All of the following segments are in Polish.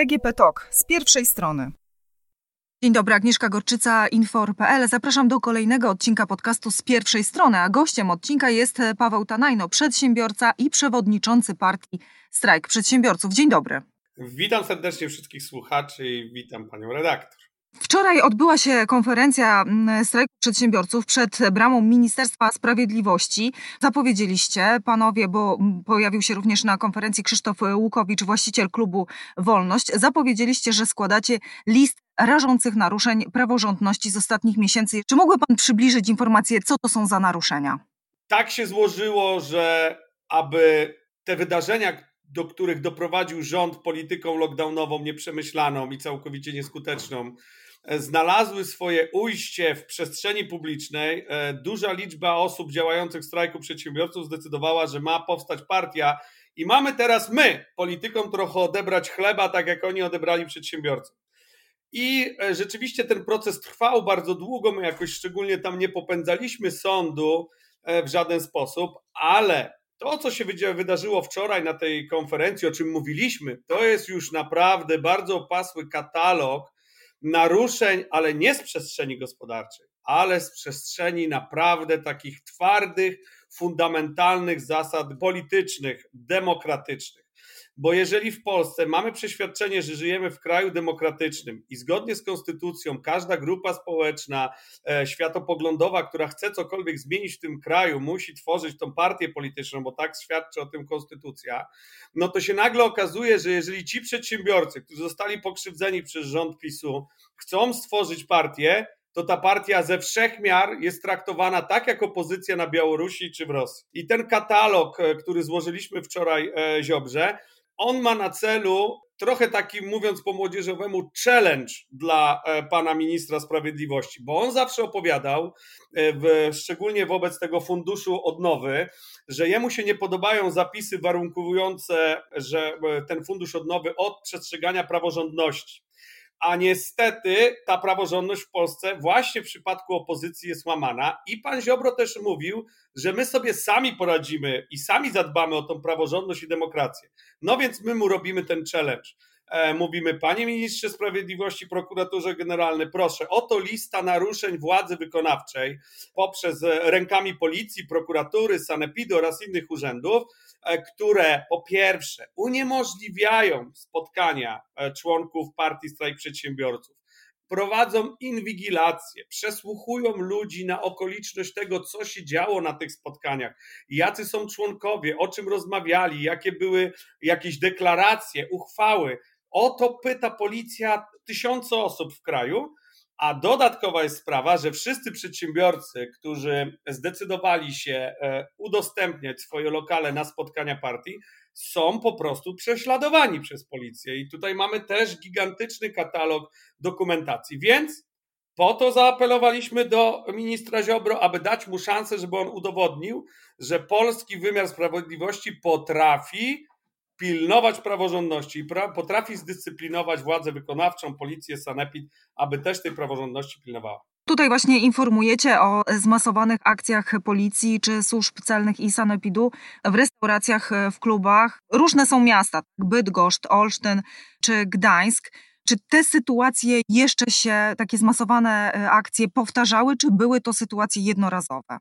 DGP TOK z pierwszej strony. Dzień dobry, Agnieszka Gorczyca, Infor.pl. Zapraszam do kolejnego odcinka podcastu z pierwszej strony, a gościem odcinka jest Paweł Tanajno, przedsiębiorca i przewodniczący partii Strajk Przedsiębiorców. Dzień dobry. Witam serdecznie wszystkich słuchaczy i witam panią redaktor. Wczoraj odbyła się konferencja mm, strajku przedsiębiorców przed bramą Ministerstwa Sprawiedliwości. Zapowiedzieliście panowie, bo pojawił się również na konferencji Krzysztof Łukowicz, właściciel klubu Wolność. Zapowiedzieliście, że składacie list rażących naruszeń praworządności z ostatnich miesięcy. Czy mógłby pan przybliżyć informację, co to są za naruszenia? Tak się złożyło, że aby te wydarzenia, do których doprowadził rząd polityką lockdownową nieprzemyślaną i całkowicie nieskuteczną, znalazły swoje ujście w przestrzeni publicznej. E, duża liczba osób działających w strajku przedsiębiorców zdecydowała, że ma powstać partia i mamy teraz my, politykom, trochę odebrać chleba, tak jak oni odebrali przedsiębiorcom. I e, rzeczywiście ten proces trwał bardzo długo. My jakoś szczególnie tam nie popędzaliśmy sądu w żaden sposób, ale to, co się wydarzyło wczoraj na tej konferencji, o czym mówiliśmy, to jest już naprawdę bardzo opasły katalog naruszeń, ale nie z przestrzeni gospodarczej, ale z przestrzeni naprawdę takich twardych, fundamentalnych zasad politycznych, demokratycznych. Bo jeżeli w Polsce mamy przeświadczenie, że żyjemy w kraju demokratycznym i zgodnie z konstytucją każda grupa społeczna, e, światopoglądowa, która chce cokolwiek zmienić w tym kraju, musi tworzyć tą partię polityczną, bo tak świadczy o tym konstytucja, no to się nagle okazuje, że jeżeli ci przedsiębiorcy, którzy zostali pokrzywdzeni przez rząd PiSu, chcą stworzyć partię, to ta partia ze wszech miar jest traktowana tak jak opozycja na Białorusi czy w Rosji. I ten katalog, e, który złożyliśmy wczoraj e, Ziobrze, on ma na celu trochę taki, mówiąc po młodzieżowemu, challenge dla e, pana ministra sprawiedliwości, bo on zawsze opowiadał, e, w, szczególnie wobec tego funduszu odnowy, że jemu się nie podobają zapisy warunkujące, że e, ten fundusz odnowy od przestrzegania praworządności a niestety ta praworządność w Polsce właśnie w przypadku opozycji jest łamana. I pan Ziobro też mówił, że my sobie sami poradzimy i sami zadbamy o tą praworządność i demokrację. No więc my mu robimy ten challenge. E, mówimy, panie ministrze sprawiedliwości, prokuratorze generalny, proszę, oto lista naruszeń władzy wykonawczej poprzez rękami policji, prokuratury, sanepidu oraz innych urzędów, E, które po pierwsze uniemożliwiają spotkania e, członków partii strajk przedsiębiorców, prowadzą inwigilację, przesłuchują ludzi na okoliczność tego, co się działo na tych spotkaniach, jacy są członkowie, o czym rozmawiali, jakie były jakieś deklaracje, uchwały. O to pyta policja tysiące osób w kraju, a dodatkowa jest sprawa, że wszyscy przedsiębiorcy, którzy zdecydowali się e, udostępniać swoje lokale na spotkania partii, są po prostu prześladowani przez policję. I tutaj mamy też gigantyczny katalog dokumentacji. Więc po to zaapelowaliśmy do ministra Ziobro, aby dać mu szansę, żeby on udowodnił, że polski wymiar sprawiedliwości potrafi pilnować praworządności i pra potrafi zdyscyplinować władzę wykonawczą, policję, sanepid, aby też tej praworządności pilnowała. Tutaj właśnie informujecie o zmasowanych akcjach policji czy służb celnych i sanepidu w restauracjach, w klubach. Różne są miasta, tak? Bydgoszcz, Olsztyn czy Gdańsk. Czy te sytuacje jeszcze się, takie zmasowane e, akcje powtarzały, czy były to sytuacje jednorazowe?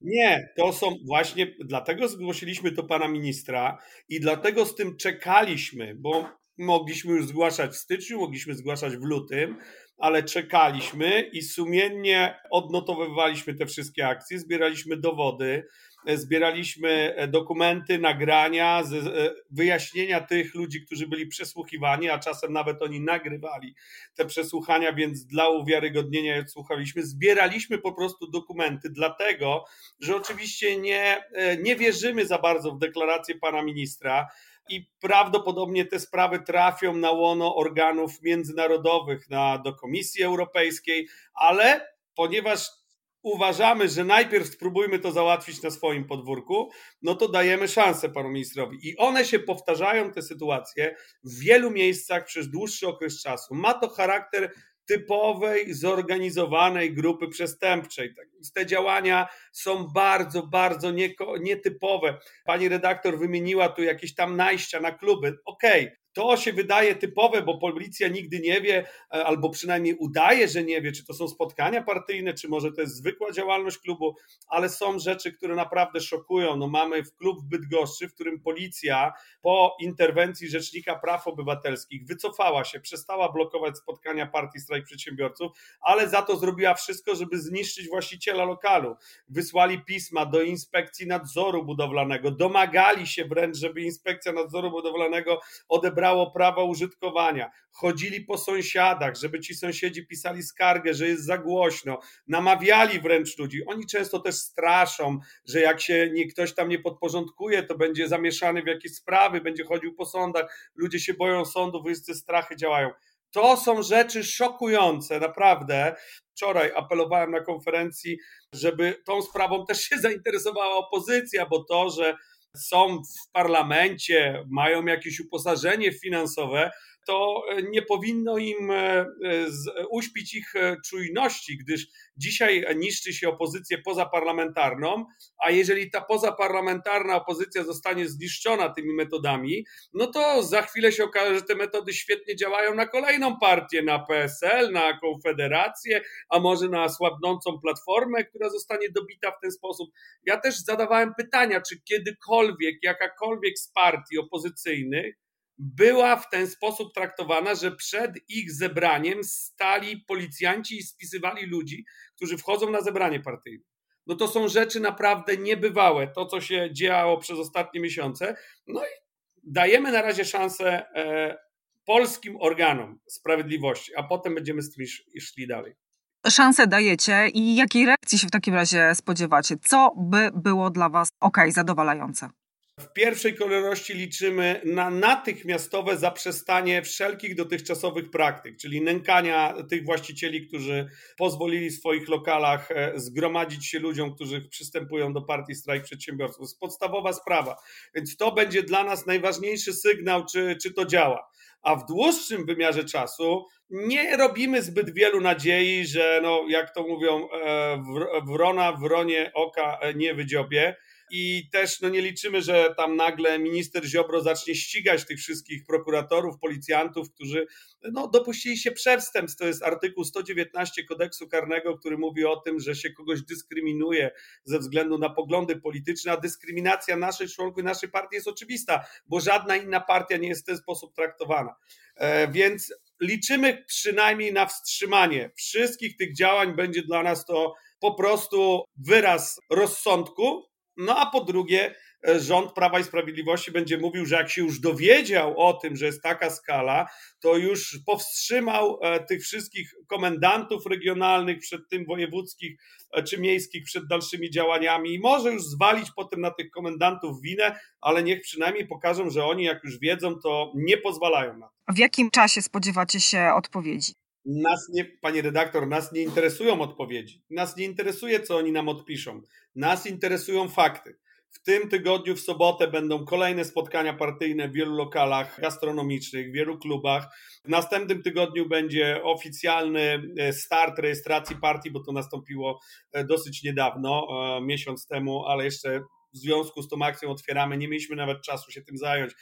Nie, to są właśnie, dlatego zgłosiliśmy to pana ministra i dlatego z tym czekaliśmy, bo mogliśmy już zgłaszać w styczniu, mogliśmy zgłaszać w lutym, ale czekaliśmy i sumiennie odnotowywaliśmy te wszystkie akcje, zbieraliśmy dowody, zbieraliśmy e, dokumenty, nagrania, e, wyjaśnienia tych ludzi, którzy byli przesłuchiwani, a czasem nawet oni nagrywali te przesłuchania, więc dla uwiarygodnienia je słuchaliśmy. Zbieraliśmy po prostu dokumenty, dlatego, że oczywiście nie, e, nie wierzymy za bardzo w deklarację pana ministra i prawdopodobnie te sprawy trafią na łono organów międzynarodowych, na, do Komisji Europejskiej, ale ponieważ uważamy, że najpierw spróbujmy to załatwić na swoim podwórku, no to dajemy szansę panu ministrowi. I one się powtarzają, te sytuacje, w wielu miejscach przez dłuższy okres czasu. Ma to charakter typowej, zorganizowanej grupy przestępczej. Tak te działania są bardzo, bardzo nietypowe. Pani redaktor wymieniła tu jakieś tam najścia na kluby. Okej, okay, To się wydaje typowe, bo policja nigdy nie wie, e, albo przynajmniej udaje, że nie wie, czy to są spotkania partyjne, czy może to jest zwykła działalność klubu, ale są rzeczy, które naprawdę szokują. No mamy w klub w Bydgoszczy, w którym policja po interwencji Rzecznika Praw Obywatelskich wycofała się, przestała blokować spotkania partii strajk przedsiębiorców, ale za to zrobiła wszystko, żeby zniszczyć właściciela lokalu. Wysłali pisma do inspekcji nadzoru budowlanego, domagali się wręcz, żeby inspekcja nadzoru budowlanego odebrało prawo użytkowania. Chodzili po sąsiadach, żeby ci sąsiedzi pisali skargę, że jest za głośno, namawiali wręcz ludzi. Oni często też straszą, że jak się nie, ktoś tam nie podporządkuje, to będzie zamieszany w jakieś sprawy, będzie chodził po sądach, ludzie się boją sądów, wszyscy strachy działają. To są rzeczy szokujące, naprawdę. Wczoraj apelowałem na konferencji, żeby tą sprawą też się zainteresowała opozycja, bo to, że są w parlamencie, mają jakieś uposażenie finansowe, to nie powinno im e, uśpić ich e, czujności, gdyż dzisiaj niszczy się opozycję pozaparlamentarną, a jeżeli ta pozaparlamentarna opozycja zostanie zniszczona tymi metodami, no to za chwilę się okaże, że te metody świetnie działają na kolejną partię, na PSL, na Konfederację, a może na słabnącą platformę, która zostanie dobita w ten sposób. Ja też zadawałem pytania, czy kiedykolwiek jakakolwiek z partii opozycyjnych była w ten sposób traktowana, że przed ich zebraniem stali policjanci i spisywali ludzi, którzy wchodzą na zebranie partyjne. No to są rzeczy naprawdę niebywałe, to co się działo przez ostatnie miesiące. No i dajemy na razie szansę e, polskim organom sprawiedliwości, a potem będziemy z tym szli dalej. Szansę dajecie i jakiej reakcji się w takim razie spodziewacie? Co by było dla Was ok, zadowalające? W pierwszej kolejności liczymy na natychmiastowe zaprzestanie wszelkich dotychczasowych praktyk, czyli nękania tych właścicieli, którzy pozwolili w swoich lokalach e, zgromadzić się ludziom, którzy przystępują do partii strajk przedsiębiorców. To jest podstawowa sprawa. Więc to będzie dla nas najważniejszy sygnał, czy, czy to działa. A w dłuższym wymiarze czasu nie robimy zbyt wielu nadziei, że no, jak to mówią, e, wrona wronie oka nie wydziobie i też no, nie liczymy, że tam nagle minister Ziobro zacznie ścigać tych wszystkich prokuratorów, policjantów, którzy no, dopuścili się przestępstw. To jest artykuł 119 kodeksu karnego, który mówi o tym, że się kogoś dyskryminuje ze względu na poglądy polityczne, a dyskryminacja naszych członków naszej partii jest oczywista, bo żadna inna partia nie jest w ten sposób traktowana. E, więc liczymy przynajmniej na wstrzymanie wszystkich tych działań. Będzie dla nas to po prostu wyraz rozsądku, no a po drugie, e, rząd Prawa i Sprawiedliwości będzie mówił, że jak się już dowiedział o tym, że jest taka skala, to już powstrzymał e, tych wszystkich komendantów regionalnych, przed tym wojewódzkich e, czy miejskich, przed dalszymi działaniami i może już zwalić potem na tych komendantów winę, ale niech przynajmniej pokażą, że oni jak już wiedzą, to nie pozwalają na to. W jakim czasie spodziewacie się odpowiedzi? Nas nie, panie redaktor, nas nie interesują odpowiedzi. Nas nie interesuje, co oni nam odpiszą. Nas interesują fakty. W tym tygodniu, w sobotę, będą kolejne spotkania partyjne w wielu lokalach gastronomicznych, w wielu klubach. W następnym tygodniu będzie oficjalny e, start rejestracji partii, bo to nastąpiło e, dosyć niedawno, e, miesiąc temu, ale jeszcze w związku z tą akcją otwieramy. Nie mieliśmy nawet czasu się tym zająć,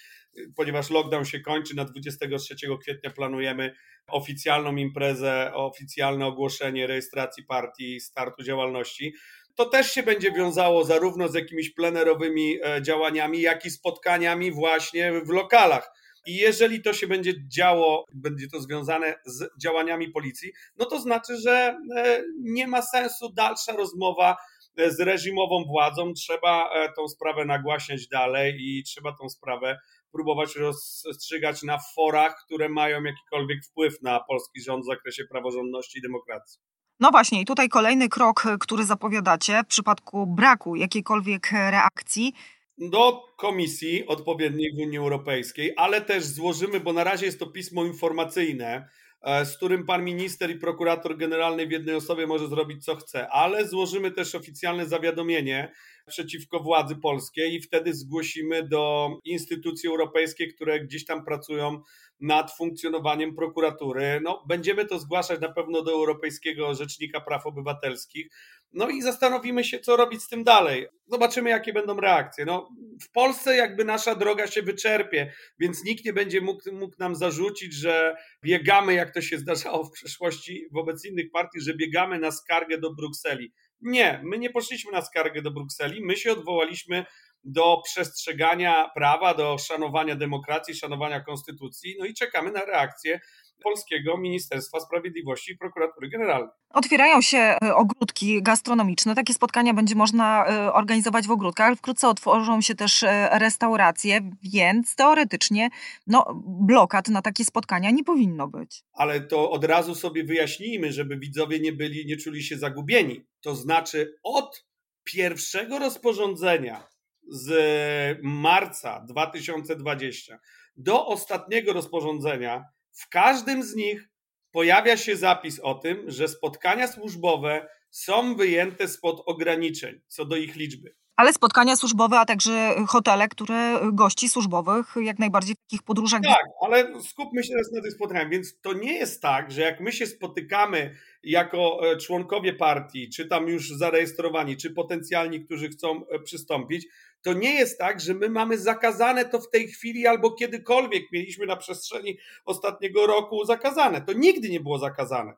ponieważ lockdown się kończy. Na 23 kwietnia planujemy oficjalną imprezę, oficjalne ogłoszenie rejestracji partii, startu działalności. To też się będzie wiązało zarówno z jakimiś plenerowymi e, działaniami, jak i spotkaniami właśnie w lokalach. I jeżeli to się będzie działo, będzie to związane z działaniami policji, no to znaczy, że e, nie ma sensu dalsza rozmowa z reżimową władzą. Trzeba tą sprawę nagłaśniać dalej i trzeba tą sprawę próbować rozstrzygać na forach, które mają jakikolwiek wpływ na polski rząd w zakresie praworządności i demokracji. No właśnie, i tutaj kolejny krok, który zapowiadacie w przypadku braku jakiejkolwiek reakcji. Do komisji odpowiedniej w Unii Europejskiej, ale też złożymy, bo na razie jest to pismo informacyjne, e, z którym pan minister i prokurator generalny w jednej osobie może zrobić co chce, ale złożymy też oficjalne zawiadomienie przeciwko władzy polskiej i wtedy zgłosimy do instytucji europejskich, które gdzieś tam pracują nad funkcjonowaniem prokuratury. No, będziemy to zgłaszać na pewno do Europejskiego Rzecznika Praw Obywatelskich, No i zastanowimy się, co robić z tym dalej. Zobaczymy, jakie będą reakcje. No, w Polsce jakby nasza droga się wyczerpie, więc nikt nie będzie mógł, mógł nam zarzucić, że biegamy, jak to się zdarzało w przeszłości wobec innych partii, że biegamy na skargę do Brukseli. Nie, my nie poszliśmy na skargę do Brukseli, my się odwołaliśmy do przestrzegania prawa, do szanowania demokracji, szanowania konstytucji, no i czekamy na reakcję Polskiego Ministerstwa Sprawiedliwości i Prokuratury Generalnej. Otwierają się e, ogródki gastronomiczne. Takie spotkania będzie można e, organizować w ogródkach, ale wkrótce otworzą się też e, restauracje, więc teoretycznie no, blokad na takie spotkania nie powinno być. Ale to od razu sobie wyjaśnijmy, żeby widzowie nie byli, nie czuli się zagubieni. To znaczy od pierwszego rozporządzenia z marca 2020 do ostatniego rozporządzenia w każdym z nich pojawia się zapis o tym, że spotkania służbowe są wyjęte spod ograniczeń co do ich liczby. Ale spotkania służbowe, a także hotele, które gości służbowych jak najbardziej w takich podróżach. Tak, ale skupmy się teraz na tych spotkaniach. Więc to nie jest tak, że jak my się spotykamy jako e, członkowie partii, czy tam już zarejestrowani, czy potencjalni, którzy chcą e, przystąpić, to nie jest tak, że my mamy zakazane to w tej chwili albo kiedykolwiek mieliśmy na przestrzeni ostatniego roku zakazane. To nigdy nie było zakazane.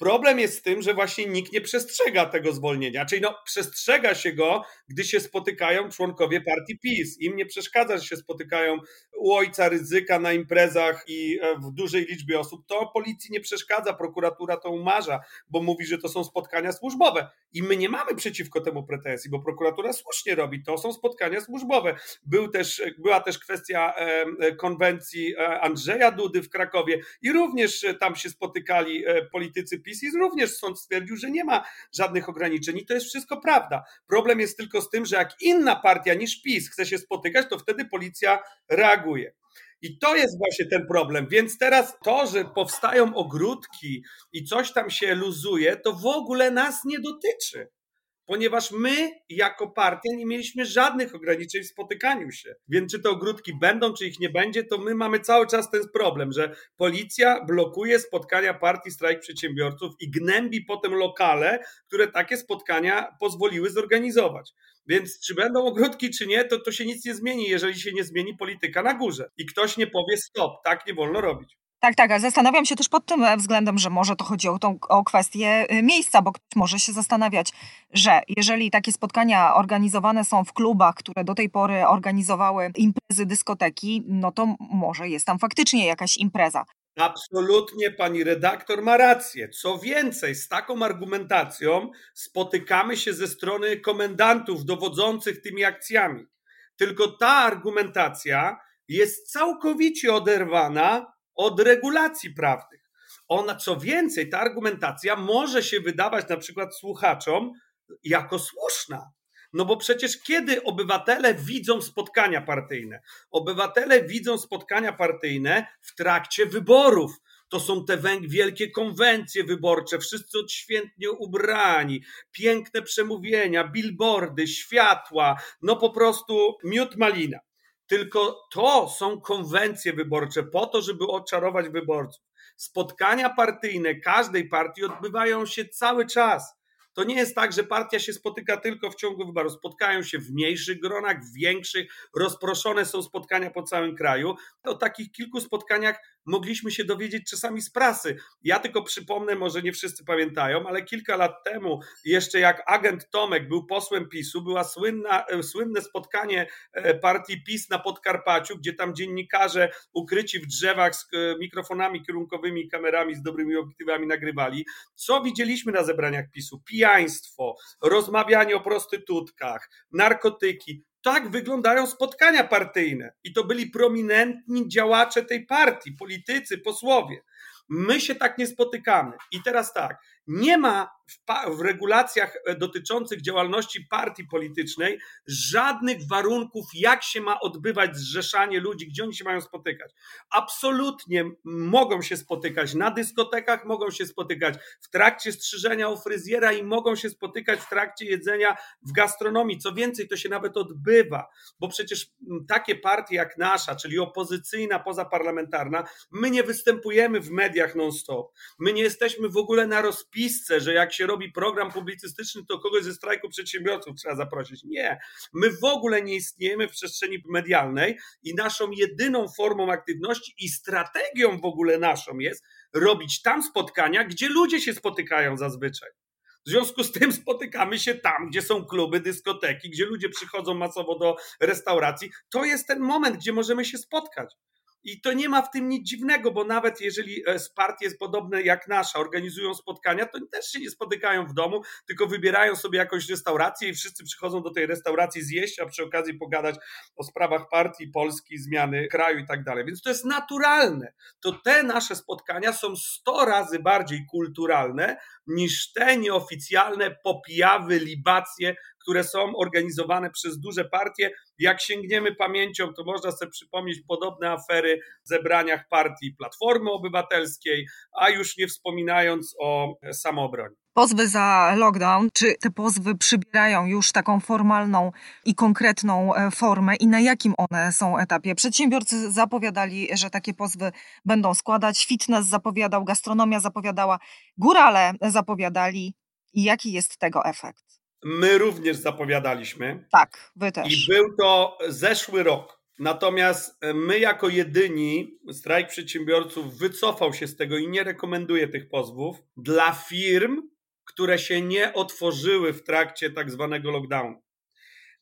Problem jest z tym, że właśnie nikt nie przestrzega tego zwolnienia. Czyli no, przestrzega się go, gdy się spotykają członkowie partii PiS. Im nie przeszkadza, że się spotykają u ojca ryzyka na imprezach i e, w dużej liczbie osób. To policji nie przeszkadza, prokuratura to umarza, bo mówi, że to są spotkania służbowe. I my nie mamy przeciwko temu pretensji, bo prokuratura słusznie robi. To są spotkania służbowe. Był też, była też kwestia e, konwencji e, Andrzeja Dudy w Krakowie i również tam się spotykali politycy PiS PiS i również sąd stwierdził, że nie ma żadnych ograniczeń i to jest wszystko prawda. Problem jest tylko z tym, że jak inna partia niż PiS chce się spotykać, to wtedy policja reaguje. I to jest właśnie ten problem. Więc teraz to, że powstają ogródki i coś tam się luzuje, to w ogóle nas nie dotyczy ponieważ my jako partia nie mieliśmy żadnych ograniczeń w spotykaniu się. Więc czy te ogródki będą, czy ich nie będzie, to my mamy cały czas ten problem, że policja blokuje spotkania partii strajk przedsiębiorców i gnębi potem lokale, które takie spotkania pozwoliły zorganizować. Więc czy będą ogródki, czy nie, to, to się nic nie zmieni, jeżeli się nie zmieni polityka na górze. I ktoś nie powie stop, tak nie wolno robić. Tak, tak, ale zastanawiam się też pod tym względem, że może to chodzi o, tą, o kwestię y, miejsca, bo ktoś może się zastanawiać, że jeżeli takie spotkania organizowane są w klubach, które do tej pory organizowały imprezy, dyskoteki, no to może jest tam faktycznie jakaś impreza. Absolutnie pani redaktor ma rację. Co więcej, z taką argumentacją spotykamy się ze strony komendantów dowodzących tymi akcjami. Tylko ta argumentacja jest całkowicie oderwana od regulacji prawnych. Ona, co więcej, ta argumentacja może się wydawać na przykład słuchaczom jako słuszna. No bo przecież kiedy obywatele widzą spotkania partyjne? Obywatele widzą spotkania partyjne w trakcie wyborów. To są te wielkie konwencje wyborcze, wszyscy odświętnie ubrani, piękne przemówienia, billboardy, światła, no po prostu miód malina. Tylko to są konwencje wyborcze po to, żeby oczarować wyborców. Spotkania partyjne każdej partii odbywają się cały czas. To nie jest tak, że partia się spotyka tylko w ciągu wyborów. Spotkają się w mniejszych gronach, w większych, rozproszone są spotkania po całym kraju. O takich kilku spotkaniach mogliśmy się dowiedzieć czasami z prasy. Ja tylko przypomnę, może nie wszyscy pamiętają, ale kilka lat temu, jeszcze jak agent Tomek był posłem PiSu, była słynna, e, słynne spotkanie e, partii PiS na Podkarpaciu, gdzie tam dziennikarze ukryci w drzewach z e, mikrofonami kierunkowymi, kamerami z dobrymi obiektywami nagrywali. Co widzieliśmy na zebraniach PiSu? Pijaństwo, rozmawianie o prostytutkach, narkotyki tak wyglądają spotkania partyjne. I to byli prominentni działacze tej partii, politycy, posłowie. My się tak nie spotykamy. I teraz tak, nie ma w, w, regulacjach e, dotyczących działalności partii politycznej żadnych warunków, jak się ma odbywać zrzeszanie ludzi, gdzie oni się mają spotykać. Absolutnie mogą się spotykać na dyskotekach, mogą się spotykać w trakcie strzyżenia u fryzjera i mogą się spotykać w trakcie jedzenia w gastronomii. Co więcej, to się nawet odbywa, bo przecież takie partie jak nasza, czyli opozycyjna, pozaparlamentarna, my nie występujemy w mediach non-stop. My nie jesteśmy w ogóle na rozpisku wypisce, że jak się robi program publicystyczny, to kogoś ze strajku przedsiębiorców trzeba zaprosić. Nie. My w ogóle nie istniejemy w przestrzeni medialnej i naszą jedyną formą aktywności i strategią w ogóle naszą jest robić tam spotkania, gdzie ludzie się spotykają zazwyczaj. W związku z tym spotykamy się tam, gdzie są kluby, dyskoteki, gdzie ludzie przychodzą masowo do restauracji. To jest ten moment, gdzie możemy się spotkać. I to nie ma w tym nic dziwnego, bo nawet jeżeli e, partie jest podobne jak nasza, organizują spotkania, to też się nie spotykają w domu, tylko wybierają sobie jakąś restaurację i wszyscy przychodzą do tej restauracji zjeść, a przy okazji pogadać o sprawach partii, Polski, zmiany kraju i tak dalej. Więc to jest naturalne. To te nasze spotkania są 100 razy bardziej kulturalne niż te nieoficjalne popijawy, libacje, które są organizowane przez duże partie. Jak sięgniemy pamięcią, to można sobie przypomnieć podobne afery w zebraniach partii Platformy Obywatelskiej, a już nie wspominając o samoobronie. Pozwy za lockdown, czy te pozwy przybierają już taką formalną i konkretną e, formę i na jakim one są etapie? Przedsiębiorcy zapowiadali, że takie pozwy będą składać, fitness zapowiadał, gastronomia zapowiadała, górale zapowiadali. I jaki jest tego efekt? My również zapowiadaliśmy. Tak, wy też. I był to zeszły rok. Natomiast my jako jedyni, strajk przedsiębiorców wycofał się z tego i nie rekomenduje tych pozwów dla firm, które się nie otworzyły w trakcie tak zwanego lockdownu.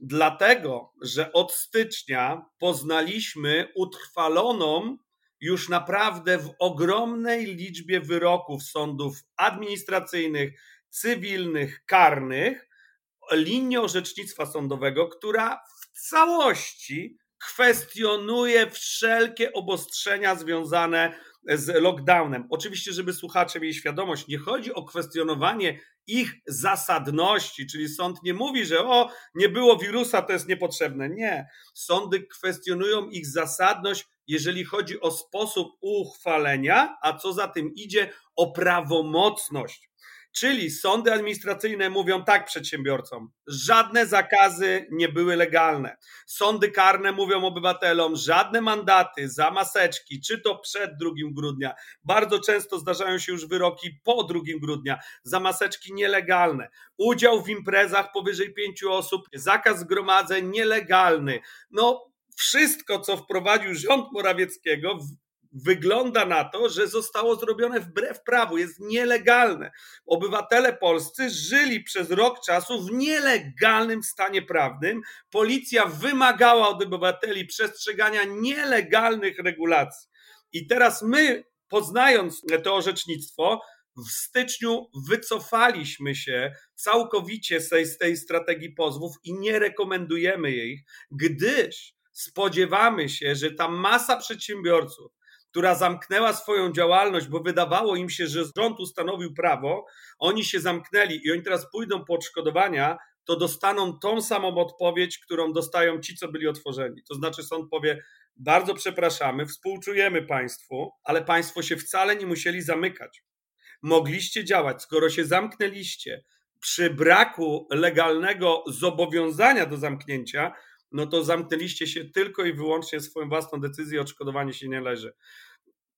Dlatego, że od stycznia poznaliśmy utrwaloną już naprawdę w ogromnej liczbie wyroków sądów administracyjnych, cywilnych, karnych, linię orzecznictwa sądowego, która w całości kwestionuje wszelkie obostrzenia związane z lockdownem. Oczywiście, żeby słuchacze mieli świadomość, nie chodzi o kwestionowanie ich zasadności, czyli sąd nie mówi, że o, nie było wirusa, to jest niepotrzebne. Nie. Sądy kwestionują ich zasadność, jeżeli chodzi o sposób uchwalenia, a co za tym idzie, o prawomocność. Czyli sądy administracyjne mówią tak przedsiębiorcom: żadne zakazy nie były legalne. Sądy karne mówią obywatelom: żadne mandaty za maseczki, czy to przed 2 grudnia. Bardzo często zdarzają się już wyroki po 2 grudnia za maseczki nielegalne. Udział w imprezach powyżej pięciu osób, zakaz zgromadzeń nielegalny. No, wszystko, co wprowadził rząd Morawieckiego, wygląda na to, że zostało zrobione wbrew prawu, jest nielegalne. Obywatele polscy żyli przez rok czasu w nielegalnym stanie prawnym. Policja wymagała od obywateli przestrzegania nielegalnych regulacji. I teraz my, poznając to orzecznictwo, w styczniu wycofaliśmy się całkowicie z tej, strategii pozwów i nie rekomendujemy jej, gdyż spodziewamy się, że ta masa przedsiębiorców, która zamknęła swoją działalność, bo wydawało im się, że rząd ustanowił prawo, oni się zamknęli i oni teraz pójdą po odszkodowania, to dostaną tą samą odpowiedź, którą dostają ci, co byli otworzeni. To znaczy sąd powie, bardzo przepraszamy, współczujemy państwu, ale państwo się wcale nie musieli zamykać. Mogliście działać, skoro się zamknęliście przy braku legalnego zobowiązania do zamknięcia, no to zamknęliście się tylko i wyłącznie swoją własną decyzję, odszkodowanie się nie leży.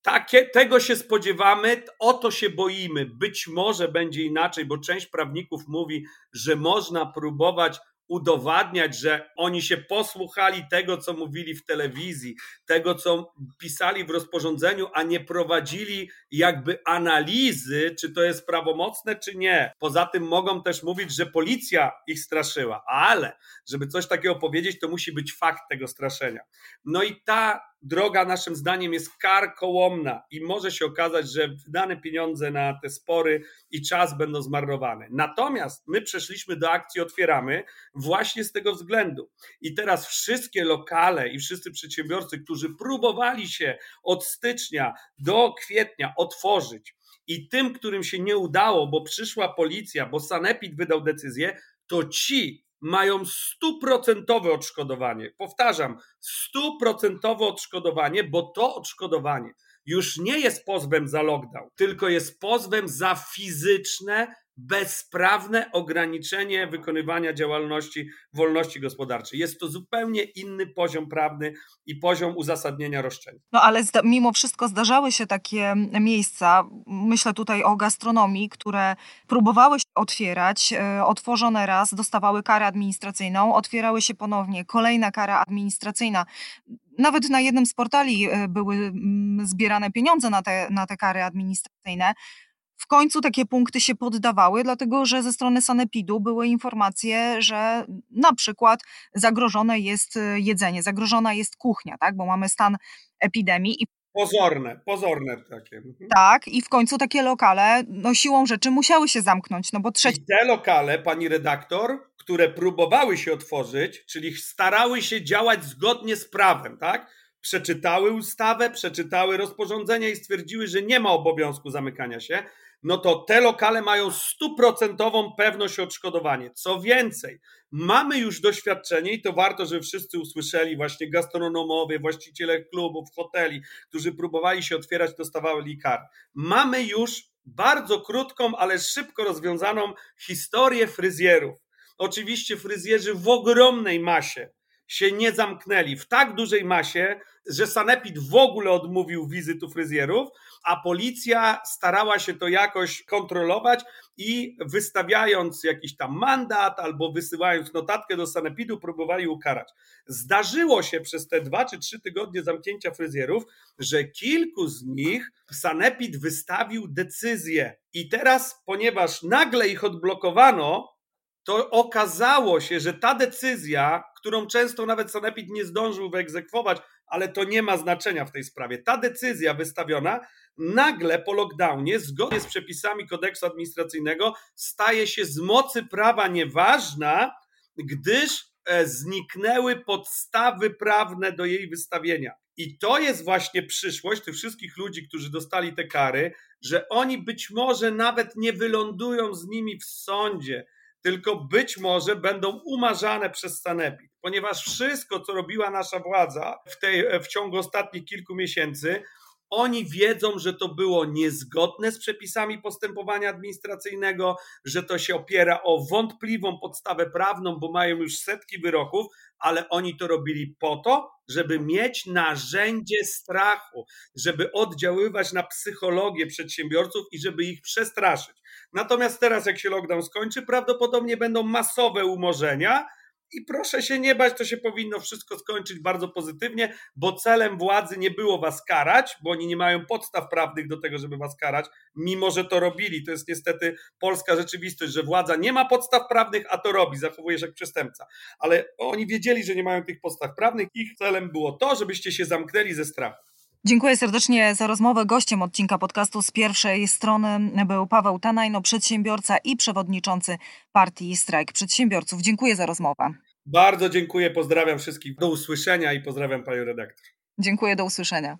Takie, tego się spodziewamy, o to się boimy. Być może będzie inaczej, bo część prawników mówi, że można próbować udowadniać, że oni się posłuchali tego, co mówili w telewizji, tego, co pisali w rozporządzeniu, a nie prowadzili jakby analizy, czy to jest prawomocne, czy nie. Poza tym mogą też mówić, że policja ich straszyła, ale żeby coś takiego powiedzieć, to musi być fakt tego straszenia. No i ta droga naszym zdaniem jest karkołomna i może się okazać, że wydane pieniądze na te spory i czas będą zmarnowane. Natomiast my przeszliśmy do akcji Otwieramy właśnie z tego względu. I teraz wszystkie lokale i wszyscy przedsiębiorcy, którzy próbowali się od stycznia do kwietnia otworzyć i tym, którym się nie udało, bo przyszła policja, bo Sanepid wydał decyzję, to ci mają stuprocentowe odszkodowanie. Powtarzam, stuprocentowe odszkodowanie, bo to odszkodowanie już nie jest pozwem za lockdown, tylko jest pozwem za fizyczne bezprawne ograniczenie wykonywania działalności wolności gospodarczej. Jest to zupełnie inny poziom prawny i poziom uzasadnienia roszczenia. No ale mimo wszystko zdarzały się takie miejsca, myślę tutaj o gastronomii, które próbowały się otwierać, e, otworzone raz, dostawały karę administracyjną, otwierały się ponownie, kolejna kara administracyjna. Nawet na jednym z portali e, były zbierane pieniądze na te, na te kary administracyjne. W końcu takie punkty się poddawały, dlatego że ze strony Sanepidu były informacje, że na przykład zagrożone jest e, jedzenie, zagrożona jest kuchnia, tak? bo mamy stan epidemii. I Pozorne, pozorne takie. Mhm. Tak, i w końcu takie lokale no, siłą rzeczy musiały się zamknąć, no bo trzeci... I te lokale, pani redaktor, które próbowały się otworzyć, czyli starały się działać zgodnie z prawem, tak? Przeczytały ustawę, przeczytały rozporządzenie i stwierdziły, że nie ma obowiązku zamykania się, no to te lokale mają stuprocentową pewność odszkodowania. Co więcej, mamy już doświadczenie i to warto, żeby wszyscy usłyszeli, właśnie gastronomowie, właściciele klubów, hoteli, którzy próbowali się otwierać, dostawali kar. Mamy już bardzo krótką, ale szybko rozwiązaną historię fryzjerów. Oczywiście fryzjerzy w ogromnej masie się nie zamknęli w tak dużej masie, że Sanepid w ogóle odmówił wizyt u fryzjerów, a policja starała się to jakoś kontrolować i wystawiając jakiś tam mandat albo wysyłając notatkę do Sanepidu, próbowali ukarać. Zdarzyło się przez te dwa czy trzy tygodnie zamknięcia fryzjerów, że kilku z nich Sanepid wystawił decyzję. I teraz, ponieważ nagle ich odblokowano, to okazało się, że ta decyzja, którą często nawet Sanepid nie zdążył wyegzekwować, ale to nie ma znaczenia w tej sprawie. Ta decyzja wystawiona nagle po lockdownie, zgodnie z przepisami kodeksu administracyjnego, staje się z mocy prawa nieważna, gdyż e, zniknęły podstawy prawne do jej wystawienia. I to jest właśnie przyszłość tych wszystkich ludzi, którzy dostali te kary, że oni być może nawet nie wylądują z nimi w sądzie, tylko być może będą umarzane przez Sanepid, ponieważ wszystko, co robiła nasza władza w, tej, w ciągu ostatnich kilku miesięcy, oni wiedzą, że to było niezgodne z przepisami postępowania administracyjnego, że to się opiera o wątpliwą podstawę prawną, bo mają już setki wyroków, ale oni to robili po to, żeby mieć narzędzie strachu, żeby oddziaływać na psychologię przedsiębiorców i żeby ich przestraszyć. Natomiast teraz, jak się lockdown skończy, prawdopodobnie będą masowe umorzenia i proszę się nie bać, to się powinno wszystko skończyć bardzo pozytywnie, bo celem władzy nie było was karać, bo oni nie mają podstaw prawnych do tego, żeby was karać, mimo że to robili. To jest niestety polska rzeczywistość, że władza nie ma podstaw prawnych, a to robi, zachowuje się jak przestępca. Ale oni wiedzieli, że nie mają tych podstaw prawnych. Ich celem było to, żebyście się zamknęli ze strachu. Dziękuję serdecznie za rozmowę. Gościem odcinka podcastu z pierwszej strony był Paweł Tanajno, przedsiębiorca i przewodniczący partii Strajk Przedsiębiorców. Dziękuję za rozmowę. Bardzo dziękuję, pozdrawiam wszystkich. Do usłyszenia i pozdrawiam panią redaktor. Dziękuję, do usłyszenia.